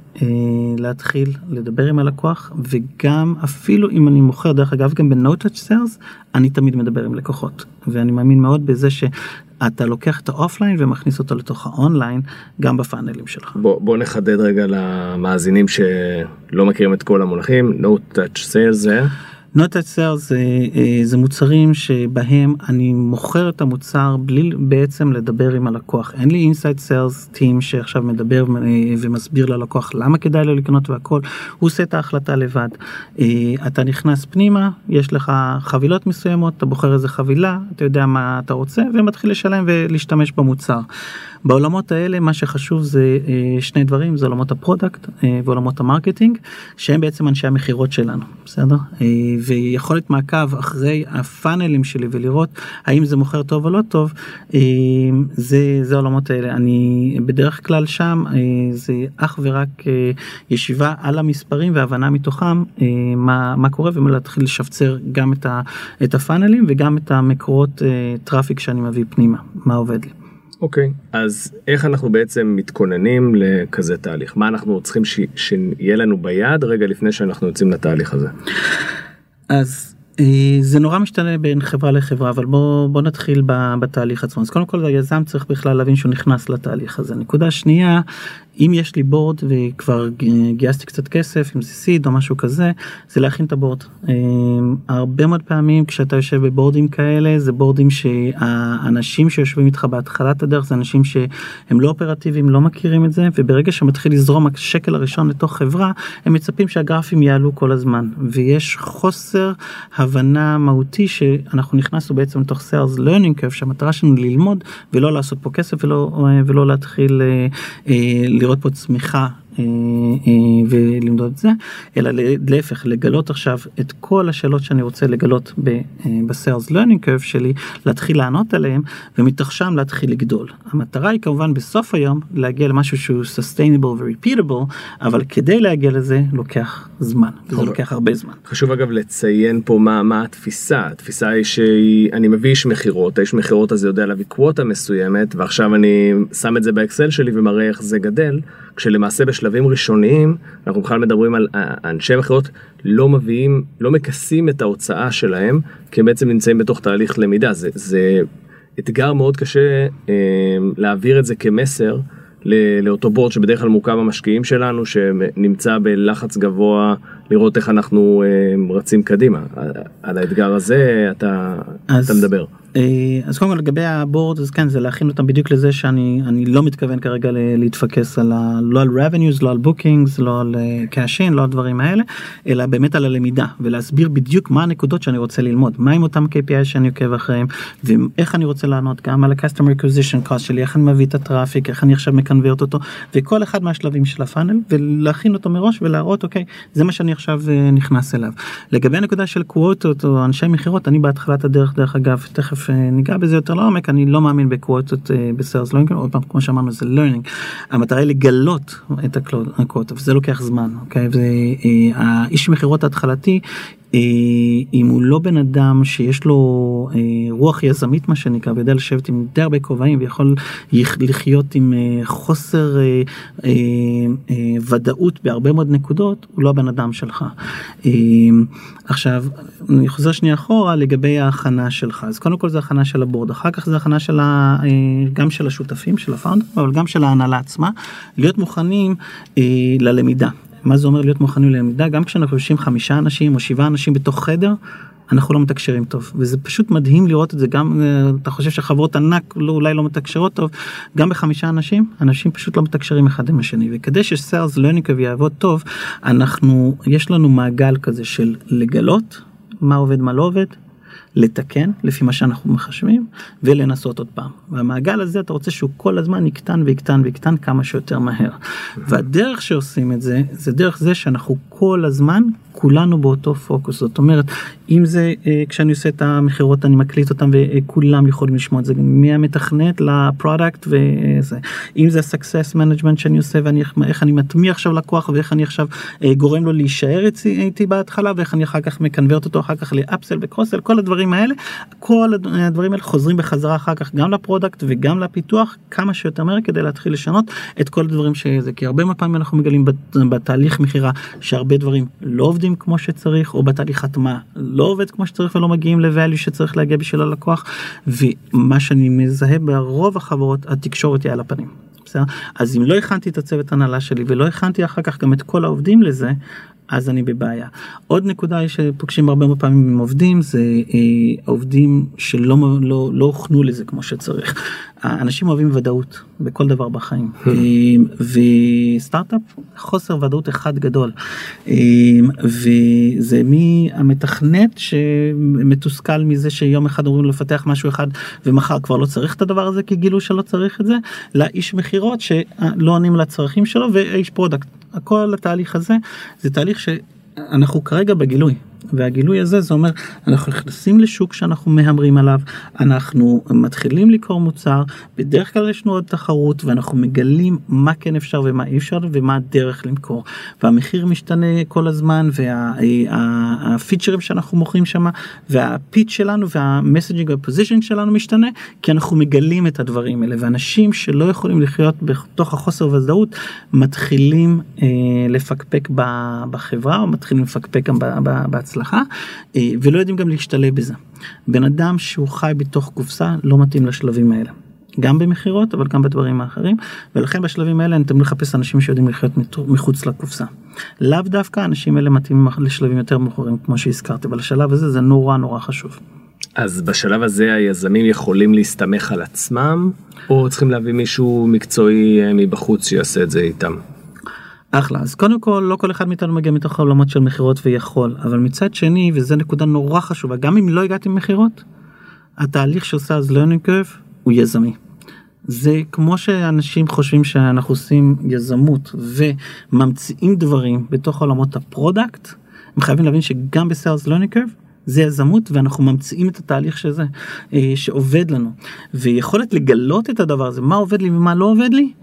להתחיל לדבר עם הלקוח וגם אפילו אם אני מוכר דרך אגב גם ב-no touch sales אני תמיד מדבר עם לקוחות ואני מאמין מאוד בזה שאתה לוקח את ה-offline ומכניס אותו לתוך ה-online גם ב-funnel ים שלך. בוא, בוא נחדד רגע למאזינים שלא מכירים את כל המונחים no touch sales זה. Not sales זה, אה, זה מוצרים שבהם אני מוכר את המוצר בלי בעצם לדבר עם הלקוח אין לי inside sales team שעכשיו מדבר אה, ומסביר ללקוח למה כדאי לו לקנות והכל הוא עושה את ההחלטה לבד. אה, אתה נכנס פנימה יש לך חבילות מסוימות אתה בוחר איזה חבילה אתה יודע מה אתה רוצה ומתחיל לשלם ולהשתמש במוצר. בעולמות האלה מה שחשוב זה שני דברים זה עולמות ה-product ועולמות ה-marketing שהם בעצם אנשי המכירות שלנו בסדר ויכולת מעקב אחרי ה-funnel ים שלי ולראות האם זה מוכר טוב או לא טוב זה זה העולמות האלה אני בדרך כלל שם זה אך ורק ישיבה על המספרים והבנה מתוכם מה מה קורה ולהתחיל לשפצר גם את, ה, את ה-funnel ים וגם את המקורות traffic שאני מביא פנימה מה עובד לי. אוקיי okay. אז איך אנחנו בעצם מתכוננים לכזה תהליך מה אנחנו צריכים ש... שיהיה לנו ביד רגע לפני שאנחנו יוצאים לתהליך הזה. אז אה, זה נורא משתנה בין חברה לחברה אבל בוא בוא נתחיל בתהליך עצמו. אז קודם כל היזם צריך בכלל להבין שהוא נכנס לתהליך הזה. נקודה שנייה אם יש לי בורד וכבר גייסתי קצת כסף אם זה סיד או משהו כזה זה להכין את הבורד. אה, הרבה מאוד פעמים כשאתה יושב בבורדים כאלה זה בורדים שהאנשים שיושבים איתך בהתחלת הדרך זה אנשים שהם לא אופרטיביים לא מכירים את זה וברגע שמתחיל לזרום השקל הראשון לתוך חברה הם מצפים שהגרפים יעלו כל הזמן. ויש חוסר הבנה מהותי שאנחנו נכנסנו בעצם לתוך sales learning curve שהמטרה שלנו ללמוד ולא לעשות פה כסף ולא ולא להתחיל. אה, לראות פה צמיחה אה, אה, ולמדוד את זה, אלא להפך, לגלות עכשיו את כל השאלות שאני רוצה לגלות ב-sales learning curve שלי, להתחיל לענות עליהם, ומתוך שם להתחיל לגדול. המטרה היא כמובן בסוף היום להגיע למשהו שהוא sustainable ו-repeatable, אבל כדי להגיע לזה לוקח זמן, וזה לוקח הרבה זמן. חשוב אגב לציין פה מה, מה התפיסה, התפיסה היא שאני מביא איש מכירות, האיש מכירות הזה יודע להביא קווטה מסוימת, ועכשיו אני שם את זה באקסל שלי ומראה איך זה גדל, כשלמעשה בשלבים ראשוניים אנחנו בכלל מדברים על אנשי מכירות לא מביאים, לא מכסים את ההוצאה שלהם, כי הם בעצם נמצאים בתוך תהליך למידה, זה, זה אתגר מאוד קשה אה, להעביר את זה כמסר. לאותו בורד שבדרך כלל מורכב המשקיעים שלנו שנמצא בלחץ גבוה לראות איך אנחנו אה, רצים קדימה. על האתגר הזה אתה, אז, אתה מדבר. אה, אז קודם כל לגבי הבורד אז כן זה להכין אותם בדיוק לזה שאני אני לא מתכוון כרגע להתפקס על ה, לא על revenues לא על bookings לא על קאשין לא על דברים האלה אלא באמת על הלמידה ולהסביר בדיוק מה הנקודות שאני רוצה ללמוד מה עם אותם KPI שאני עוקב אחריהם ואיך אני רוצה לענות גם על ה-customer acquisition cost שלי איך אני מביא את הטראפיק איך אני עכשיו מקנברט אותו וכל אחד מהשלבים של הפאנל ולהכין אותו מראש ולהראות אוקיי זה מה שאני עכשיו אה, נכנס אליו. לגבי הנקודה של קווטות או אנשי מכירות אני בהתחלת הדרך דרך אגב תכף אה, ניגע בזה יותר לעומק אני לא מאמין בקווטות אה, בסיילס לונגר עוד פעם כמו שאמרנו זה learning. המטרה היא לגלות את הקווטה וזה לוקח זמן אוקיי? והאיש מכירות ההתחלתי אה, אם הוא לא בן אדם שיש לו אה, רוח יזמית מה שנקרא ויודע לשבת עם די הרבה כובעים ויכול לחיות עם אה, חוסר ודאות בהרבה מאוד נקודות הוא לא הבן אדם שלך. עכשיו אני חוזר שנייה אחורה לגבי ההכנה שלך אז קודם כל זה הכנה של הבורד אחר כך זה הכנה של ה, גם של השותפים של הפאונדר אבל גם של ההנהלה עצמה להיות מוכנים ללמידה. מה זה אומר להיות מוכנים ללמידה? גם כשאנחנו יושבים חמישה אנשים או שבעה אנשים בתוך חדר אנחנו לא מתקשרים טוב. וזה פשוט מדהים לראות את זה. גם אה, אתה חושב שחברות ענק לא, אולי לא מתקשרות טוב. גם בחמישה אנשים אנשים פשוט לא מתקשרים אחד עם השני. וכדי ש-sales learning יעבוד טוב אנחנו יש לנו מעגל כזה של לגלות מה עובד מה לא עובד לתקן לפי מה שאנחנו מחשבים ולנסות עוד פעם. והמעגל הזה אתה רוצה שהוא כל הזמן יקטן ויקטן ויקטן כמה שיותר מהר. והדרך שעושים את זה זה דרך זה שאנחנו כל הזמן כולנו באותו פוקוס זאת אומרת אם זה אה, כשאני עושה את המכירות אני מקליט אותם וכולם יכולים לשמוע את זה. מהמתכנת ל-product וזה. אם זה success management שאני עושה ואני איך אני מטמיע עכשיו לקוח ואיך אני עכשיו אה, גורם לו להישאר איתי בהתחלה ואיך אני אחר כך מ-convert אותו אחר כך ל-upsell ו-cross-sell כל הדברים האלה כל הדברים האלה חוזרים בחזרה אחר כך גם ל-product וגם לפיתוח כמה שיותר מהר כדי להתחיל לשנות את כל הדברים שזה. כי הרבה פעמים אנחנו מגלים בתהליך מכירה שהרבה דברים לא עובדים כמו שצריך או בתהליך הטמעה לא עובד כמו שצריך ולא מגיעים ל-value שצריך להגיע בשביל הלקוח ומה שאני מזהה ברוב החברות התקשורת היא על הפנים. בסדר? אז אם לא הכנתי את הצוות הנהלה שלי ולא הכנתי אחר כך גם את כל העובדים לזה אז אני בבעיה. עוד נקודה שפוגשים הרבה מאוד פעמים עם עובדים זה אה, עובדים שלא לא, לא הוכנו לזה כמו שצריך. אנשים אוהבים ודאות בכל דבר בחיים hmm. אה, וסטארט-אפ חוסר ודאות אחד גדול אה, וזה מהמתכנת שמתוסכל מזה שיום אחד אומרים לפתח משהו אחד ומחר כבר לא צריך את הדבר הזה כי גילו שלא צריך את זה לאיש מכירות שלא עונים לצרכים שלו ואיש product כל התהליך הזה זה תהליך שאנחנו כרגע בגילוי והגילוי הזה זה אומר אנחנו נכנסים לשוק שאנחנו מהמרים עליו אנחנו מתחילים לקרוא מוצר בדרך כלל יש לנו עוד תחרות ואנחנו מגלים מה כן אפשר ומה אי אפשר ומה הדרך למכור והמחיר משתנה כל הזמן והפיצ'רים שאנחנו מוכרים שם והפיץ שלנו והמסג'ינג הפוזישינג שלנו משתנה כי אנחנו מגלים את הדברים האלה ואנשים שלא יכולים לחיות בתוך החוסר ודאות מתחילים אה, לפקפק בחברה או מתחילים לפקפק גם בהצלחה. בהצלחה אה, ולא יודעים גם להשתלב בזה. בן אדם שהוא חי בתוך קופסה לא מתאים לשלבים האלה. גם במכירות אבל גם בדברים האחרים ולכן בשלבים האלה אני תמיד לחפש אנשים שיודעים לחיות מחוץ לקופסה. לאו דווקא האנשים האלה מתאימים לשלבים יותר מאוחרים כמו שהזכרתי אבל השלב הזה זה נורא נורא חשוב. אז בשלב הזה היזמים יכולים להסתמך על עצמם או צריכים להביא מישהו מקצועי אה, מבחוץ שיעשה את זה איתם. אחלה אז קודם כל לא כל אחד מאיתנו מגיע מתוך העולמות של מכירות ויכול אבל מצד שני וזה נקודה נורא חשובה גם אם לא הגעתי ממכירות התהליך שעושה אז learning curve הוא יזמי. זה כמו שאנשים חושבים שאנחנו עושים יזמות וממציאים דברים בתוך עולמות ה-product, הם חייבים להבין שגם ב-sales learning curve זה יזמות ואנחנו ממציאים את התהליך שזה אה, שעובד לנו. ויכולת לגלות את הדבר הזה מה עובד לי ומה לא עובד לי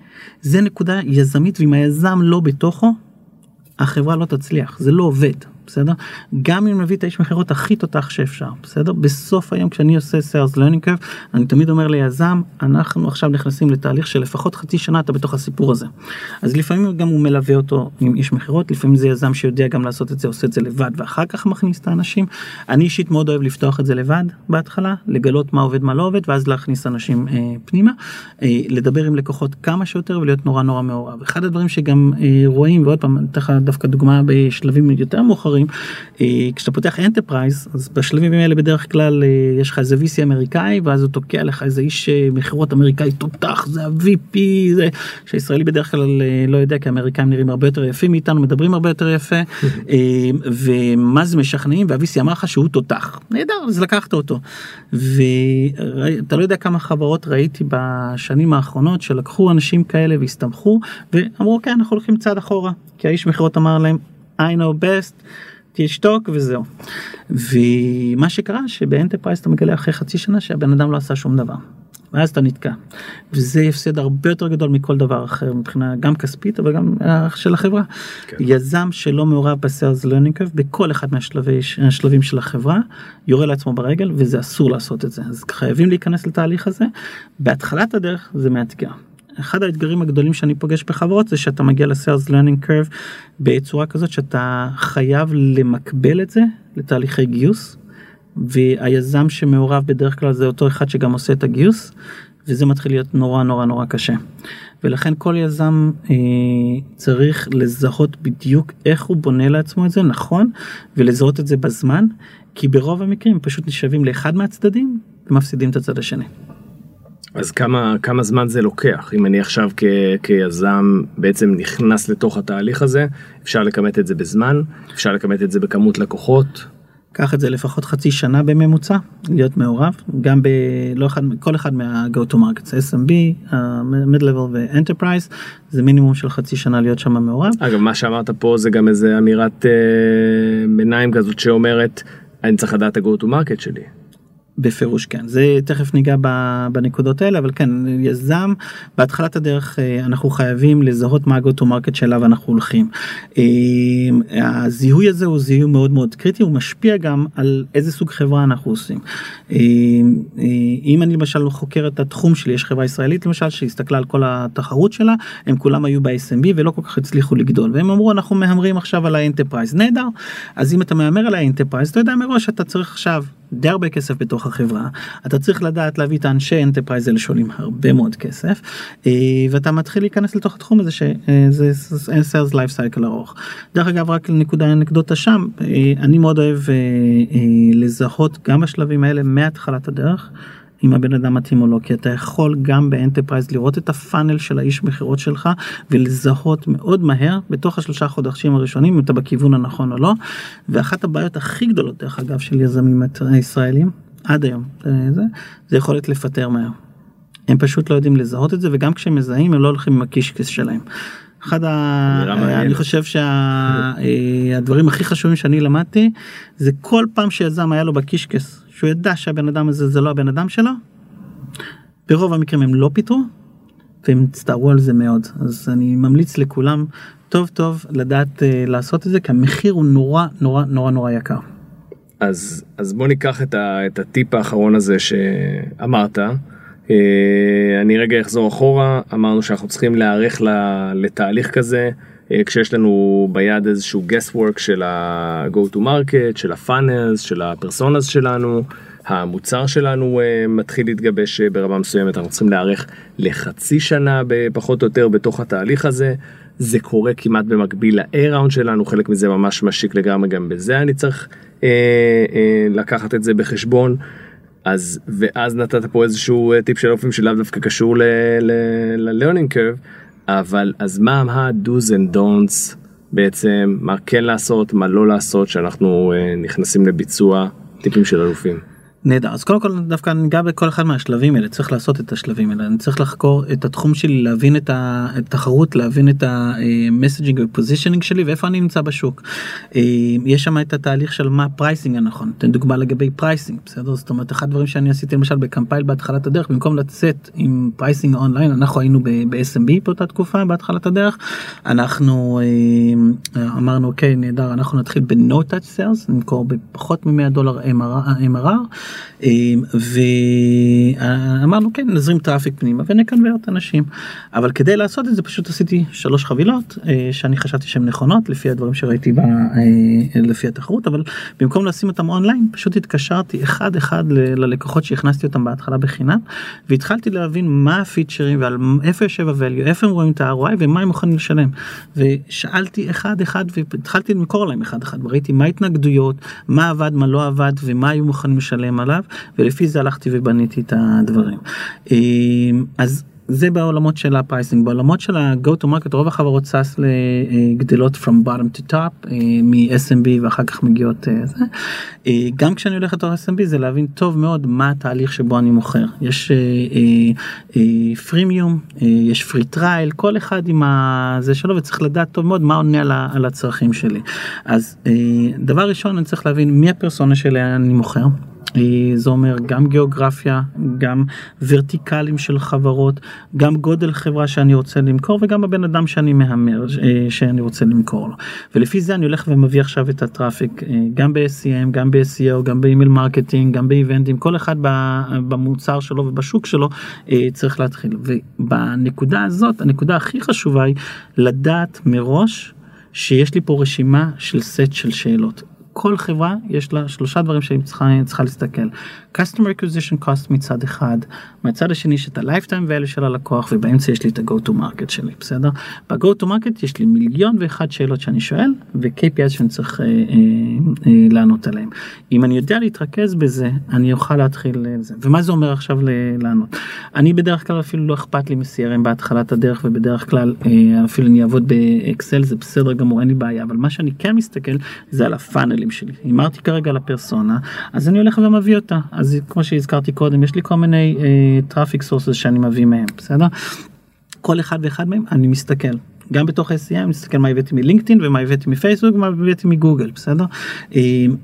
זה נקודה יזמית ואם היזם לא בתוכו החברה לא תצליח זה לא עובד בסדר? גם אם נביא את האיש מכירות הכי תותח שאפשר, בסדר? בסוף היום כשאני עושה sales learning curve, אני תמיד אומר ליזם, אנחנו עכשיו נכנסים לתהליך של לפחות חצי שנה אתה בתוך הסיפור הזה. אז לפעמים גם הוא מלווה אותו עם איש מכירות, לפעמים זה יזם שיודע גם לעשות את זה, עושה את זה לבד ואחר כך מכניס את האנשים. אני אישית מאוד אוהב לפתוח את זה לבד בהתחלה, לגלות מה עובד מה לא עובד ואז להכניס אנשים אה, פנימה, אה, לדבר עם לקוחות כמה שיותר ולהיות נורא נורא מעורב. אחד הדברים שגם אה, רואים, ועוד פעם, אני אתן לך דווקא דוגמה בשלבים יותר מאוחרים. דברים. אה, כשאתה פותח enterprise אז בשלבים האלה בדרך כלל אה, יש לך איזה VC אמריקאי ואז הוא תוקע לך איזה איש אה, מכירות אמריקאי תותח זה ה-VP זה שהישראלי בדרך כלל לא יודע כי האמריקאים נראים הרבה יותר יפים מאיתנו מדברים הרבה יותר יפה. ומה זה משכנעים? וה-VC אמר לך שהוא תותח. נהדר אז לקחת אותו. ואתה לא יודע כמה חברות ראיתי בשנים האחרונות שלקחו אנשים כאלה והסתמכו ואמרו אוקיי אנחנו הולכים צעד אחורה. כי האיש מכירות אמר להם I know best, תשתוק וזהו. ומה שקרה שבאנטרפרייז אתה מגלה אחרי חצי שנה שהבן אדם לא עשה שום דבר. ואז אתה נתקע. וזה הפסד הרבה יותר גדול מכל דבר אחר מבחינה גם כספית אבל גם של החברה. כן. יזם שלא מעורב ב-sales learning curve בכל אחד מהשלבים של החברה יורה לעצמו ברגל וזה אסור לעשות את זה אז חייבים להיכנס לתהליך הזה. בהתחלת הדרך זה מאתגר. אחד האתגרים הגדולים שאני פוגש בחברות זה שאתה מגיע ל-sales learning curve בצורה כזאת שאתה חייב למקבל את זה לתהליכי גיוס והיזם שמעורב בדרך כלל זה אותו אחד שגם עושה את הגיוס וזה מתחיל להיות נורא נורא נורא קשה. ולכן כל יזם אה, צריך לזהות בדיוק איך הוא בונה לעצמו את זה נכון ולזהות את זה בזמן כי ברוב המקרים פשוט נשאבים לאחד מהצדדים ומפסידים את הצד השני. אז כמה כמה זמן זה לוקח אם אני עכשיו כ, כיזם בעצם נכנס לתוך התהליך הזה אפשר לכמת את זה בזמן אפשר לכמת את זה בכמות לקוחות. קח את זה לפחות חצי שנה בממוצע להיות מעורב גם בלא אחד כל אחד מה-go to markets SMB, mid level ו-enterprise זה מינימום של חצי שנה להיות שם מעורב. אגב מה שאמרת פה זה גם איזה אמירת אה, ביניים כזאת שאומרת אני צריך לדעת את ה-go to market שלי. בפירוש כן זה תכף ניגע בנקודות האלה אבל כן יזם בהתחלת הדרך אה, אנחנו חייבים לזהות מה to market שאליו אנחנו הולכים. אה, הזיהוי הזה הוא זיהוי מאוד מאוד קריטי הוא משפיע גם על איזה סוג חברה אנחנו עושים. אה, אם אני למשל חוקר את התחום שלי יש חברה ישראלית למשל שהסתכלה על כל התחרות שלה הם כולם היו ב-SMB ולא כל כך הצליחו לגדול והם אמרו אנחנו מהמרים עכשיו על ה-enterprise נהדר אז אם אתה מהמר על ה-enterprise אתה יודע מראש אתה צריך עכשיו די הרבה כסף בתוך החברה אתה צריך לדעת להביא את האנשי enterprise האלה שעולים הרבה מאוד כסף אה, ואתה מתחיל להיכנס לתוך התחום הזה שזה sales life cycle ארוך. דרך אגב רק לנקודה אנקדוטה שם אה, אני מאוד אוהב אה, לזהות גם בשלבים האלה מהתחלת הדרך. אם הבן אדם מתאים או לא כי אתה יכול גם ב-enterprise לראות את ה-funnel של האיש מכירות שלך ולזהות מאוד מהר בתוך השלושה חודשים הראשונים אם אתה בכיוון הנכון או לא. ואחת הבעיות הכי גדולות דרך אגב של יזמים הישראלים עד היום זה, זה יכולת לפטר מהר. הם פשוט לא יודעים לזהות את זה וגם כשהם מזהים הם לא הולכים עם הקישקס שלהם. אחד ה... אני חושב שהדברים אה, הכי חשובים שאני למדתי זה כל פעם שיזם היה לו בקישקס שהוא ידע שהבן אדם הזה זה לא הבן אדם שלו. ברוב המקרים הם לא פיתרו והם הצטערו על זה מאוד אז אני ממליץ לכולם טוב טוב לדעת uh, לעשות את זה כי המחיר הוא נורא נורא נורא נורא יקר. אז אז בוא ניקח את, ה, את הטיפ האחרון הזה שאמרת. Uh, אני רגע אחזור אחורה. אמרנו שאנחנו צריכים להיערך לתהליך כזה. uh, כשיש לנו ביד איזשהו guess work של ה-go to market של הפאנלס של הפרסונס שלנו. המוצר שלנו uh, מתחיל להתגבש ברמה מסוימת. אנחנו צריכים להיערך לחצי שנה פחות או יותר בתוך התהליך הזה. זה קורה כמעט במקביל ל-A-Round שלנו. חלק מזה ממש משיק לגמרי גם בזה אני צריך uh, uh, לקחת את זה בחשבון. אז ואז נתת פה איזשהו טיפ של אופים שלאו דווקא קשור ל-learning curve אבל אז מה ה-do's and don'ts בעצם מה כן לעשות מה לא לעשות שאנחנו נכנסים לביצוע טיפים של אלופים. נהדר. אז קודם כל דווקא ניגע בכל אחד מהשלבים האלה. צריך לעשות את השלבים האלה. אני צריך לחקור את התחום שלי להבין את התחרות להבין את ה-messaging ו-positioning שלי ואיפה אני נמצא בשוק. אה, יש שם את התהליך של מה pricing הנכון. תן דוגמה לגבי pricing בסדר? זאת אומרת אחד הדברים שאני עשיתי למשל בקמפייל בהתחלת הדרך במקום לצאת עם pricing אונליין אנחנו היינו ב-SMB באותה תקופה בהתחלת הדרך. אנחנו אה, אמרנו אוקיי נהדר אנחנו נתחיל ב-No touch sales נמכור בפחות מ-100 דולר MRR. אמ, ואמרנו כן נזרים traffic פנימה ונקנברט אנשים אבל כדי לעשות את זה פשוט עשיתי שלוש חבילות אה, שאני חשבתי שהן נכונות לפי הדברים שראיתי בה, אה, לפי התחרות אבל במקום לשים אותם אונליין פשוט התקשרתי אחד אחד ללקוחות שהכנסתי אותם בהתחלה בחינם והתחלתי להבין מה הפיצ'רים ועל איפה יושב הvalue איפה הם רואים את ה-ROI ומה הם מוכנים לשלם. ושאלתי אחד אחד והתחלתי למכור להם אחד אחד וראיתי מה ההתנגדויות מה עבד מה לא עבד ומה היו מוכנים לשלם עליו ולפי זה הלכתי ובניתי את הדברים. אמ, אז זה בעולמות של ה-pricing בעולמות של ה-go to market רוב החברות SaaS גדלות from bottom to top אה, מ-SMB ואחר כך מגיעות אה, זה. אה, גם כשאני הולך לתוך SMB זה להבין טוב מאוד מה התהליך שבו אני מוכר יש freemium יש free trial כל אחד עם זה שלו וצריך לדעת טוב מאוד מה עונה על הצרכים שלי אז דבר ראשון אני צריך להבין מי הפרסונה שלי אני מוכר. אה, זה אומר גם גיאוגרפיה, גם ורטיקלים של חברות, גם גודל חברה שאני רוצה למכור וגם הבן אדם שאני מהמר אה, שאני רוצה למכור לו. ולפי זה אני הולך ומביא עכשיו את ה-traffic אה, גם ב-SEM, גם ב-SEO, גם ב-email marketing, גם באיבנטים, כל אחד במוצר שלו ובשוק שלו צריך להתחיל. ובנקודה הזאת, הנקודה הכי חשובה היא לדעת מראש שיש לי פה רשימה של סט של שאלות. כל חברה יש לה שלושה דברים שהיא צריכה, צריכה להסתכל. customer acquisition cost מצד אחד, מהצד השני יש את ה-lifetime value של הלקוח ובאמצע יש לי את ה-go to market שלי, בסדר? ב-go to market יש לי מיליון ואחד שאלות שאני שואל ו-KPI שאני צריך אה, אה, אה, לענות עליהם. אם אני יודע להתרכז בזה, אני אוכל להתחיל לזה. ומה זה אומר עכשיו לענות? אני בדרך כלל אפילו לא אכפת לי מ-CRM בהתחלת הדרך ובדרך כלל אה, אפילו אני אעבוד באקסל זה בסדר גמור אין לי בעיה אבל מה שאני כן מסתכל זה על הפאנלים שלי. הימרתי כרגע על הפרסונה אז אני הולך ומביא אותה. אז כמו שהזכרתי קודם יש לי כל מיני traffic uh, sources שאני מביא מהם בסדר כל אחד ואחד מהם אני מסתכל גם בתוך SEM אני מסתכל מה הבאתי מלינקדאין ומה הבאתי מפייסבוק ומה הבאתי מגוגל בסדר uh,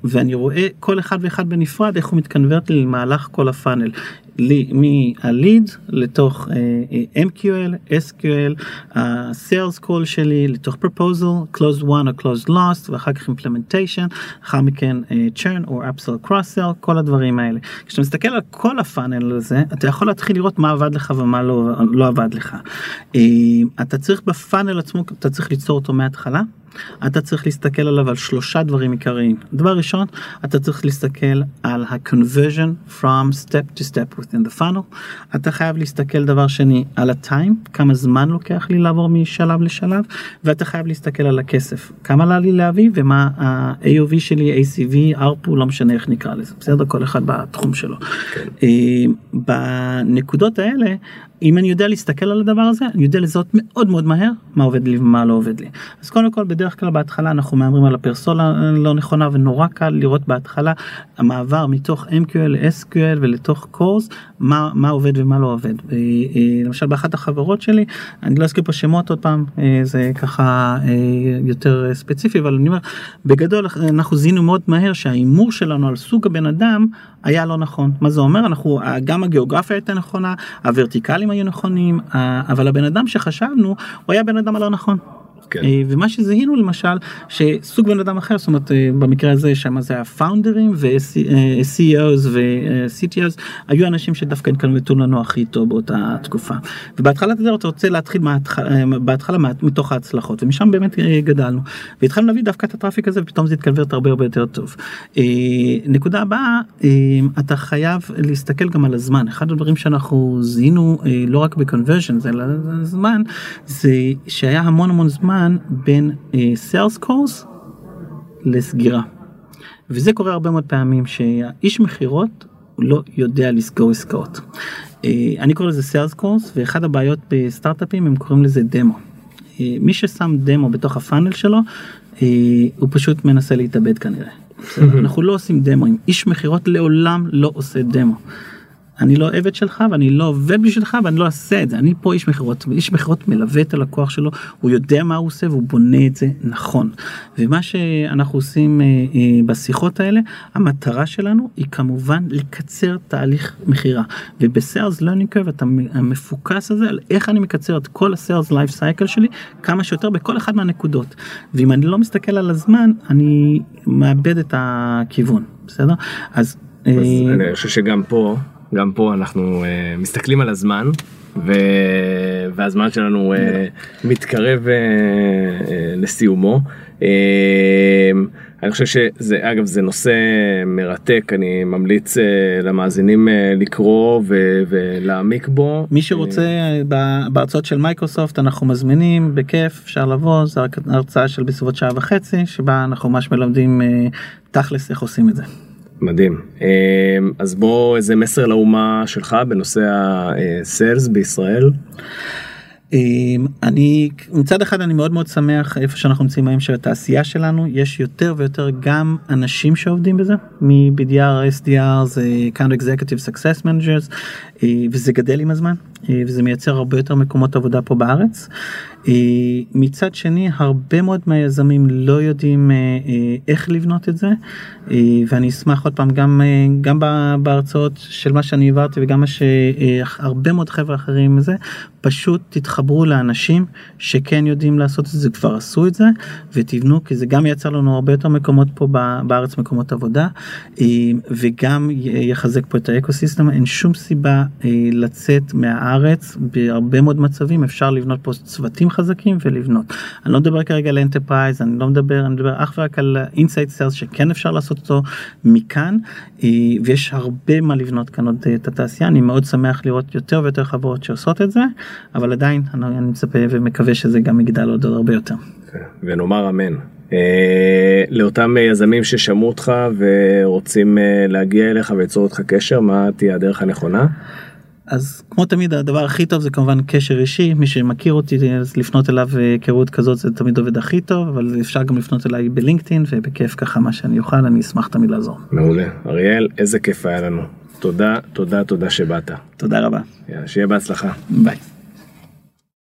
ואני רואה כל אחד ואחד בנפרד איך הוא מתקנברט לי למהלך כל הפאנל מהליד לתוך uh, uh, MQL, SQL, ה-sales call שלי לתוך proposal, closed one או closed lost ואחר כך implementation, אחר מכן uh, churn או upsell cross sell, כל הדברים האלה. כשאתה מסתכל על כל הפאנל הזה, אתה יכול להתחיל לראות מה עבד לך ומה לא, לא עבד לך. Uh, אתה צריך בפאנל עצמו, אתה צריך ליצור אותו מההתחלה. אתה צריך להסתכל עליו על שלושה דברים עיקריים. דבר ראשון, אתה צריך להסתכל על ה-conversion from step to step within the funnel. אתה חייב להסתכל דבר שני על ה-time, כמה זמן לוקח לי לעבור משלב לשלב, ואתה חייב להסתכל על הכסף, כמה עלה לי להביא ומה ה-AOV שלי, ACV, ARPU, לא משנה איך נקרא לזה, בסדר? כל אחד בתחום שלו. כן. אה, בנקודות האלה אם אני יודע להסתכל על הדבר הזה אני יודע לזהות מאוד מאוד מהר מה עובד לי ומה לא עובד לי. אז קודם כל בדרך כלל בהתחלה אנחנו מהמרים על הפרסונה לא נכונה ונורא קל לראות בהתחלה המעבר מתוך MQL ל-SQL ולתוך קורס מה, מה עובד ומה לא עובד. אה, למשל באחת החברות שלי אני לא אזכיר פה שמות עוד פעם אה, זה ככה אה, יותר ספציפי אבל אני אומר בגדול אנחנו זיהינו מאוד מהר שההימור שלנו על סוג הבן אדם היה לא נכון מה זה אומר אנחנו גם הגיאוגרפיה הייתה נכונה הוורטיקלים היו נכונים אבל הבן אדם שחשבנו הוא היה בן אדם הלא נכון. כן. אה, ומה שזיהינו למשל שסוג בן אדם אחר זאת אומרת אה, במקרה הזה שם זה הפאונדרים ו-CEOs ו-CTOs היו אנשים שדווקא נקלטו לנו הכי טוב באותה תקופה. ובהתחלת הדרך אתה רוצה להתחיל אה, בהתחלה מתוך ההצלחות ומשם באמת גדלנו והתחלנו להביא דווקא את הטראפיק הזה ופתאום זה התקלברט הרבה הרבה יותר טוב. נקודה הבאה אתה חייב להסתכל גם על הזמן אחד הדברים שאנחנו זיהינו לא רק בקונברשן זה זמן זה שהיה המון המון זמן. זמן בין סיילס uh, קורס לסגירה. וזה קורה הרבה מאוד פעמים שהאיש מכירות לא יודע לסגור עסקאות. Uh, אני קורא לזה סיילס קורס ואחד הבעיות בסטארט-אפים הם קוראים לזה דמו. Uh, מי ששם דמו בתוך הפאנל שלו uh, הוא פשוט מנסה להתאבד כנראה. אנחנו לא עושים דמוים, איש מכירות לעולם לא עושה דמו. אני לא עבד שלך ואני לא עובד בשבילך ואני לא אעשה את זה. אני פה איש מכירות איש מכירות מלווה את הלקוח שלו הוא יודע מה הוא עושה והוא בונה את זה נכון. ומה שאנחנו עושים אה, אה, בשיחות האלה המטרה שלנו היא כמובן לקצר תהליך מכירה. וב-sales learning curve אתה המפוקס הזה על איך אני מקצר את כל ה-sales life cycle שלי כמה שיותר בכל אחד מהנקודות. ואם אני לא מסתכל על הזמן אני מאבד את הכיוון בסדר? אז. אז אה, אני חושב שגם פה גם פה אנחנו uh, מסתכלים על הזמן ו... והזמן שלנו uh, מתקרב uh, uh, לסיומו. Uh, אני חושב שזה אגב זה נושא מרתק אני ממליץ uh, למאזינים uh, לקרוא ו- ולהעמיק בו. מי שרוצה ב- בהרצאות של מייקרוסופט אנחנו מזמינים בכיף אפשר לבוא זו הרצאה של בסביבות שעה וחצי שבה אנחנו ממש מלמדים uh, תכלס איך עושים את זה. מדהים. אז בוא איזה מסר לאומה שלך בנושא הסיילס בישראל. אני מצד אחד אני מאוד מאוד שמח איפה שאנחנו נמצאים היום של התעשייה שלנו. יש יותר ויותר גם אנשים שעובדים בזה. מ-BDR, SDR, זה kind of executive success managers וזה גדל עם הזמן וזה מייצר הרבה יותר מקומות עבודה פה בארץ. מצד שני הרבה מאוד מהיזמים לא יודעים איך לבנות את זה. ואני אשמח עוד פעם גם גם בהרצאות של מה שאני העברתי וגם מה שהרבה מאוד חבר'ה אחרים זה פשוט תתחברו לאנשים שכן יודעים לעשות את זה כבר עשו את זה ותבנו כי זה גם ייצר לנו הרבה יותר מקומות פה בארץ מקומות עבודה. וגם יחזק פה את האקוסיסטם. אין שום סיבה לצאת מהארץ בהרבה מאוד מצבים אפשר לבנות פה צוותים חזקים ולבנות. אני לא מדבר כרגע על enterprise אני לא מדבר אני מדבר אך ורק על inside sales שכן אפשר לעשות אותו מכאן ויש הרבה מה לבנות כאן עוד את התעשייה אני מאוד שמח לראות יותר ויותר חברות שעושות את זה אבל עדיין אני, מצפה ומקווה שזה גם יגדל עוד הרבה יותר. ונאמר אמן. Uh, לאותם יזמים ששמעו אותך ורוצים להגיע אליך וליצור אותך קשר מה תהיה הדרך הנכונה. אז כמו תמיד הדבר הכי טוב זה כמובן קשר אישי מי שמכיר אותי אז לפנות אליו היכרות כזאת זה תמיד עובד הכי טוב אבל אפשר גם לפנות אליי בלינקדאין ובכיף ככה מה שאני אוכל אני אשמח תמיד לעזור. מעולה אריאל איזה כיף היה לנו תודה תודה תודה שבאת. תודה רבה. שיהיה בהצלחה. ביי.